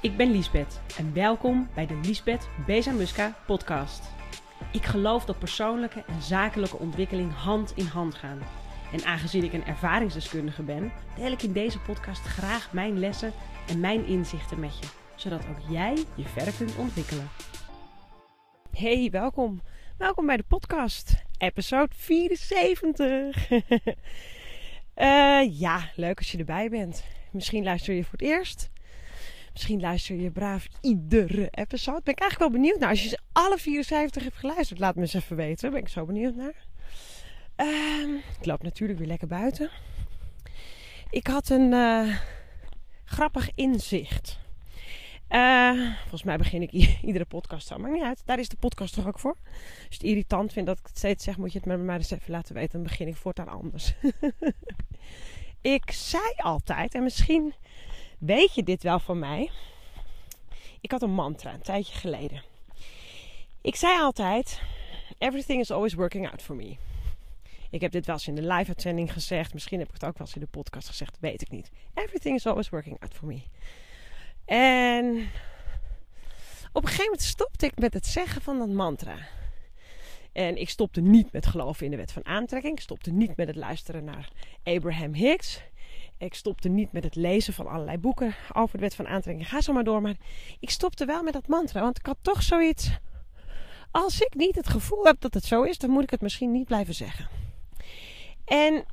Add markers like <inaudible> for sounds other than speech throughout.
Ik ben Liesbeth en welkom bij de Liesbeth Bezamuska podcast. Ik geloof dat persoonlijke en zakelijke ontwikkeling hand in hand gaan. En aangezien ik een ervaringsdeskundige ben, deel ik in deze podcast graag mijn lessen en mijn inzichten met je, zodat ook jij je verder kunt ontwikkelen. Hey, welkom. Welkom bij de podcast, episode 74. <laughs> Eh, ja, leuk als je erbij bent. Misschien luister je voor het eerst. Misschien luister je braaf iedere episode. Ben ik eigenlijk wel benieuwd naar. Als je alle 74 hebt geluisterd, laat me eens even weten. Ben ik zo benieuwd naar. Uh, ik loop natuurlijk weer lekker buiten. Ik had een uh, grappig inzicht. Uh, volgens mij begin ik <laughs> iedere podcast zo. Maar niet uit. Daar is de podcast toch ook voor. Als je het irritant vindt dat ik het steeds zeg, moet je het me maar eens even laten weten. Dan begin ik voortaan anders. <laughs> ik zei altijd, en misschien weet je dit wel van mij. Ik had een mantra een tijdje geleden. Ik zei altijd: Everything is always working out for me. Ik heb dit wel eens in de live-uitzending gezegd. Misschien heb ik het ook wel eens in de podcast gezegd. Weet ik niet. Everything is always working out for me. En op een gegeven moment stopte ik met het zeggen van dat mantra. En ik stopte niet met geloven in de wet van aantrekking. Ik stopte niet met het luisteren naar Abraham Hicks. Ik stopte niet met het lezen van allerlei boeken over de wet van aantrekking. Ga zo maar door. Maar ik stopte wel met dat mantra. Want ik had toch zoiets. Als ik niet het gevoel heb dat het zo is, dan moet ik het misschien niet blijven zeggen. En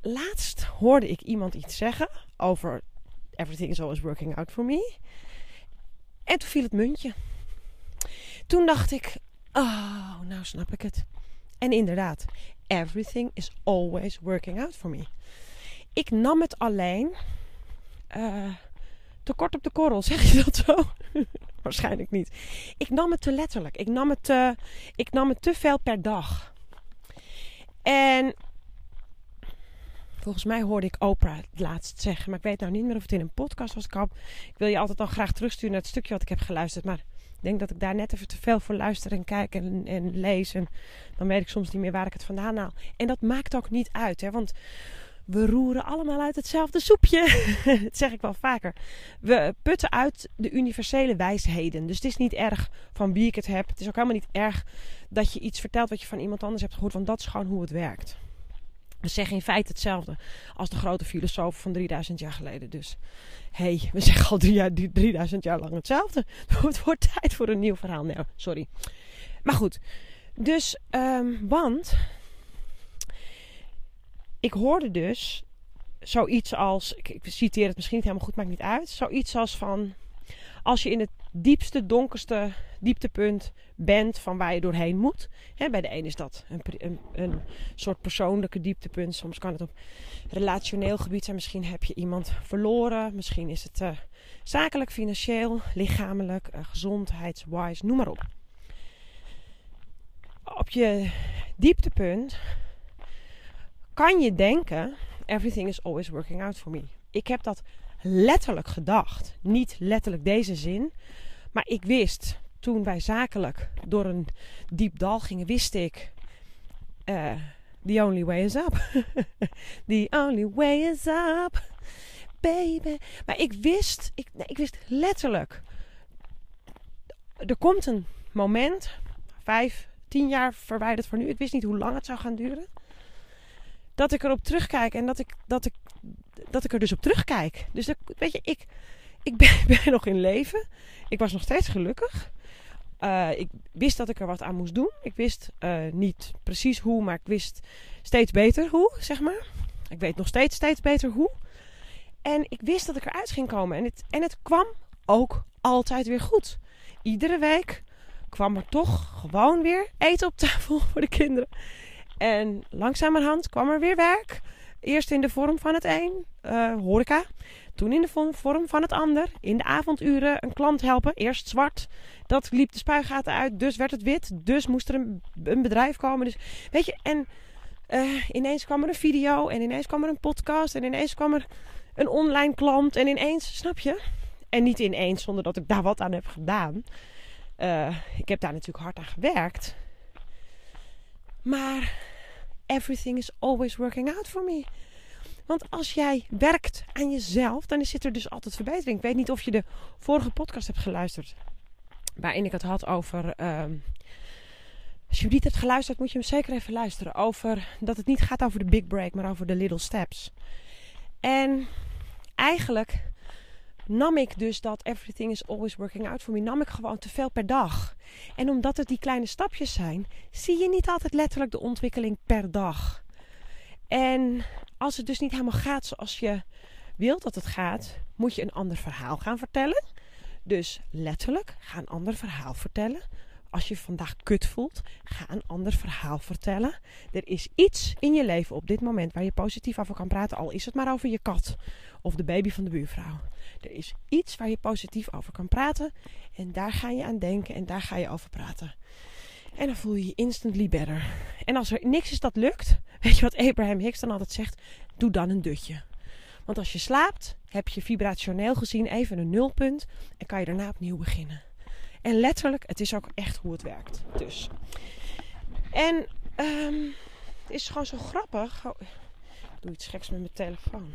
laatst hoorde ik iemand iets zeggen over everything is always working out for me. En toen viel het muntje. Toen dacht ik, oh, nou snap ik het. En inderdaad, everything is always working out for me. Ik nam het alleen uh, te kort op de korrel, <laughs> zeg je dat zo? <laughs> Waarschijnlijk niet. Ik nam het te letterlijk. Ik nam het te, ik nam het te veel per dag. En volgens mij hoorde ik Oprah het laatst zeggen. Maar ik weet nou niet meer of het in een podcast was. Ik, ik wil je altijd dan graag terugsturen naar het stukje wat ik heb geluisterd. Maar ik denk dat ik daar net even te veel voor luister en kijk en, en lees. En dan weet ik soms niet meer waar ik het vandaan haal. En dat maakt ook niet uit. Hè? Want we roeren allemaal uit hetzelfde soepje. <laughs> dat zeg ik wel vaker. We putten uit de universele wijsheden. Dus het is niet erg van wie ik het heb. Het is ook helemaal niet erg dat je iets vertelt wat je van iemand anders hebt gehoord. Want dat is gewoon hoe het werkt. We zeggen in feite hetzelfde als de grote filosofen van 3000 jaar geleden. Dus hé, hey, we <laughs> zeggen al 3000 jaar lang hetzelfde. <laughs> Het wordt tijd voor een nieuw verhaal. Nee, sorry. Maar goed. Dus, um, want ik hoorde dus zoiets als, ik, citeer het misschien niet helemaal goed, maakt niet uit. Zoiets als van, als je in het diepste, donkerste dieptepunt bent van waar je doorheen moet. Hè, bij de een is dat een, een, een, soort persoonlijke dieptepunt. Soms kan het op relationeel gebied zijn. Misschien heb je iemand verloren. Misschien is het uh, zakelijk, financieel, lichamelijk, uh, gezondheidswise, noem maar op. Op je dieptepunt kan je denken: everything is always working out for me. Ik heb dat letterlijk gedacht. Niet letterlijk deze zin. Maar ik wist toen wij zakelijk door een diep dal gingen, wist ik. Uh, the only way is up. <laughs> the only way is up. Baby. Maar ik wist, ik, nee, ik wist letterlijk. Er komt een moment, vijf, tien jaar verwijderd van nu. Ik wist niet hoe lang het zou gaan duren dat ik erop terugkijk en dat ik, dat ik, dat ik er dus op terugkijk. Dus dat, weet je, ik, ik ben, <laughs> ben, nog in leven. Ik was nog steeds gelukkig. Uh, ik wist dat ik er wat aan moest doen. Ik wist uh, niet precies hoe, maar ik wist steeds beter hoe, zeg maar. Ik weet nog steeds steeds beter hoe. En ik wist dat ik eruit ging komen. En het, en het kwam ook altijd weer goed. Iedere week kwam er toch gewoon weer eten op tafel <laughs> voor de kinderen. En langzamerhand kwam er weer werk. Eerst in de vorm van het een, uh, horeca. Toen in de vorm van het ander. In de avonduren een klant helpen. Eerst zwart. Dat liep de spuigaten uit. Dus werd het wit. Dus moest er een, bedrijf komen. Dus weet je, en uh, ineens kwam er een video. En ineens kwam er een podcast. En ineens kwam er een online klant. En ineens, snap je? En niet ineens zonder dat ik daar wat aan heb gedaan. Uh, ik heb daar natuurlijk hard aan gewerkt. Maar everything is always working out for me. Want als jij werkt aan jezelf, dan zit er dus altijd verbetering. Ik weet niet of je de vorige podcast hebt geluisterd. Waarin ik het had over. Ehm, als je niet hebt geluisterd, moet je hem zeker even luisteren. Over dat het niet gaat over de big break, maar over de little steps. En eigenlijk nam ik dus dat everything is always working out for me, nam ik gewoon te veel per dag. En omdat het die kleine stapjes zijn, zie je niet altijd letterlijk de ontwikkeling per dag. En als het dus niet helemaal gaat zoals je wilt dat het gaat, moet je een ander verhaal gaan vertellen. Dus letterlijk, ga een ander verhaal vertellen. Als je vandaag kut voelt, ga een ander verhaal vertellen. Er is iets in je leven op dit moment waar je positief over kan praten. Al is het maar over je kat of de baby van de buurvrouw. Er is iets waar je positief over kan praten. En daar ga je aan denken en daar ga je over praten. En dan voel je je instantly better. En als er niks is dat lukt, <laughs> weet je wat Abraham Hicks dan altijd zegt? Doe dan een dutje. Want als je slaapt, heb je vibrationeel gezien even een nulpunt en kan je daarna opnieuw beginnen. En letterlijk, het is ook echt hoe het werkt. Dus. En um, het is gewoon zo grappig. Ik doe iets geks met mijn telefoon.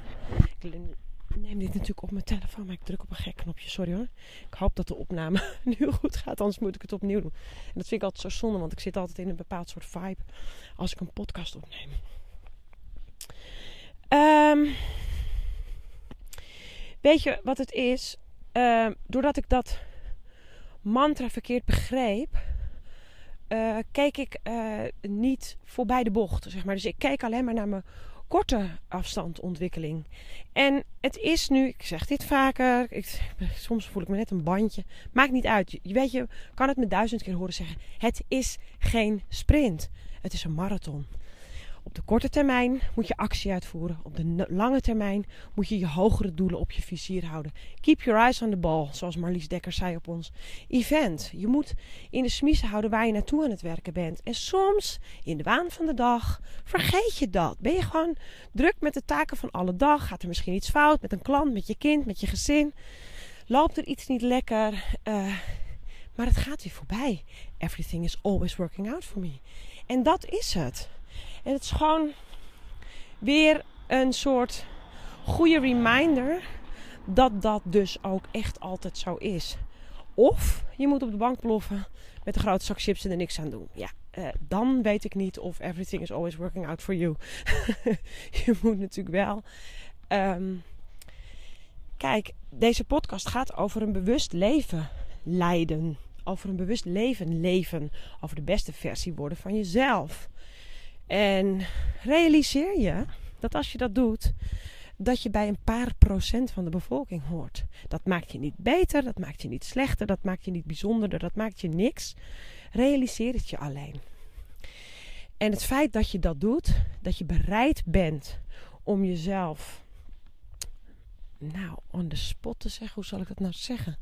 Ik neem dit natuurlijk op mijn telefoon, maar ik druk op een gek knopje. Sorry hoor. Ik hoop dat de opname <laughs> nu goed gaat, anders moet ik het opnieuw doen. En dat vind ik altijd zo zonde, want ik zit altijd in een bepaald soort vibe als ik een podcast opneem. Um, weet je wat het is? Uh, doordat ik dat mantra verkeerd begreep, uh, keek ik uh, niet voorbij de bocht. Zeg maar. Dus ik keek alleen maar naar mijn korte afstandontwikkeling. En het is nu, ik zeg dit vaker, ik, soms voel ik me net een bandje. Maakt niet uit. Je weet je, kan het me duizend keer horen zeggen. Het is geen sprint. Het is een marathon. Op de korte termijn moet je actie uitvoeren. Op de lange termijn moet je je hogere doelen op je vizier houden. Keep your eyes on the ball, zoals Marlies Dekker zei op ons event. Je moet in de smiezen houden waar je naartoe aan het werken bent. En soms, in de waan van de dag, vergeet je dat. Ben je gewoon druk met de taken van alle dag? Gaat er misschien iets fout met een klant, met je kind, met je gezin? Loopt er iets niet lekker? Uh, maar het gaat weer voorbij. Everything is always working out for me. En dat is het. En het is gewoon weer een soort goede reminder dat dat dus ook echt altijd zo is. Of je moet op de bank ploffen met een grote zak chips en er niks aan doen. Ja, uh, dan weet ik niet of everything is always working out for you. <laughs> je moet natuurlijk wel. Um, kijk, deze podcast gaat over een bewust leven leiden. Over een bewust leven leven. Over de beste versie worden van jezelf. En realiseer je dat als je dat doet, dat je bij een paar procent van de bevolking hoort. Dat maakt je niet beter, dat maakt je niet slechter, dat maakt je niet bijzonderder, dat maakt je niks. Realiseer het je alleen. En het feit dat je dat doet, dat je bereid bent om jezelf, nou, on the spot te zeggen, hoe zal ik dat nou zeggen?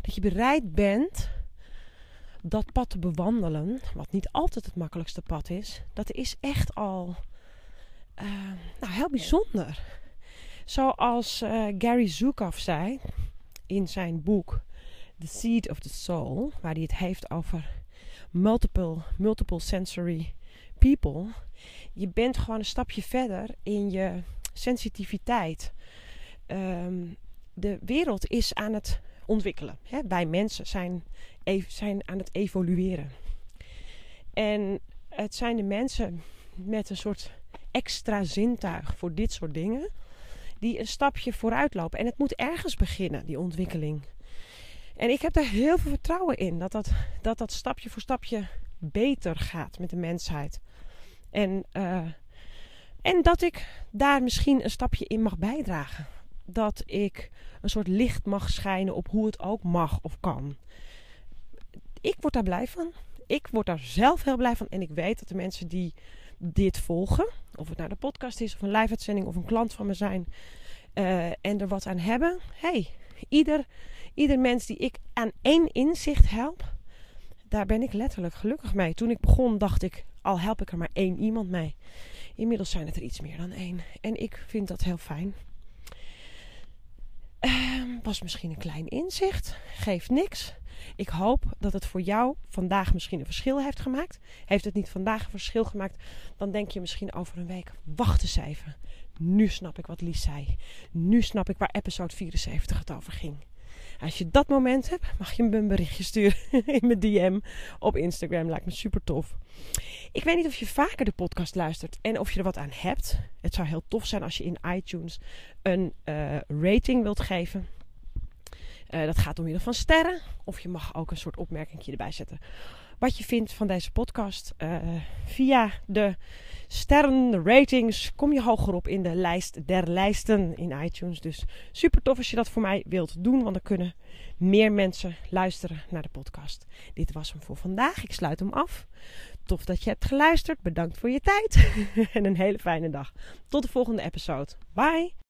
Dat je bereid bent dat pad te bewandelen, wat niet altijd het makkelijkste pad is, dat is echt al uh, nou, heel bijzonder. Zoals uh, Gary Zukav zei in zijn boek The Seed of the Soul, waar hij het heeft over multiple, multiple sensory people. Je bent gewoon een stapje verder in je sensitiviteit. Um, de wereld is aan het ontwikkelen. Hè? Wij mensen zijn, zijn aan het evolueren. En het zijn de mensen met een soort extra zintuig voor dit soort dingen, die een stapje vooruit lopen. En het moet ergens beginnen, die ontwikkeling. En ik heb daar heel veel vertrouwen in dat dat, dat, dat stapje voor stapje beter gaat met de mensheid. En, uh, en dat ik daar misschien een stapje in mag bijdragen dat ik een soort licht mag schijnen op hoe het ook mag of kan. Ik word daar blij van. Ik word daar zelf heel blij van. En ik weet dat de mensen die dit volgen, of het nou de podcast is, of een live-uitzending, of een klant van me zijn, uh, en er wat aan hebben. hey, ieder, ieder mens die ik aan één inzicht help, daar ben ik letterlijk gelukkig mee. Toen ik begon, dacht ik, al help ik er maar één iemand mee. Inmiddels zijn het er iets meer dan één. En ik vind dat heel fijn. Uh, was misschien een klein inzicht. Geeft niks. Ik hoop dat het voor jou vandaag misschien een verschil heeft gemaakt. Heeft het niet vandaag een verschil gemaakt, dan denk je misschien over een week: wacht eens even. nu snap ik wat Lies zei. Nu snap ik waar episode 74 het over ging. Als je dat moment hebt, mag je me een berichtje sturen <laughs> in mijn DM op Instagram. Lijkt me super tof. Ik weet niet of je vaker de podcast luistert en of je er wat aan hebt. Het zou heel tof zijn als je in iTunes een uh, rating wilt geven. Uh, dat gaat om middel van sterren. Of je mag ook een soort opmerking erbij zetten. Wat je vindt van deze podcast. Uh, via de sterren, de ratings, kom je hoger op in de lijst der lijsten in iTunes. Dus super tof als je dat voor mij wilt doen. Want dan kunnen meer mensen luisteren naar de podcast. Dit was hem voor vandaag. Ik sluit hem af. Tof dat je hebt geluisterd. Bedankt voor je tijd. <laughs> en een hele fijne dag. Tot de volgende episode. Bye.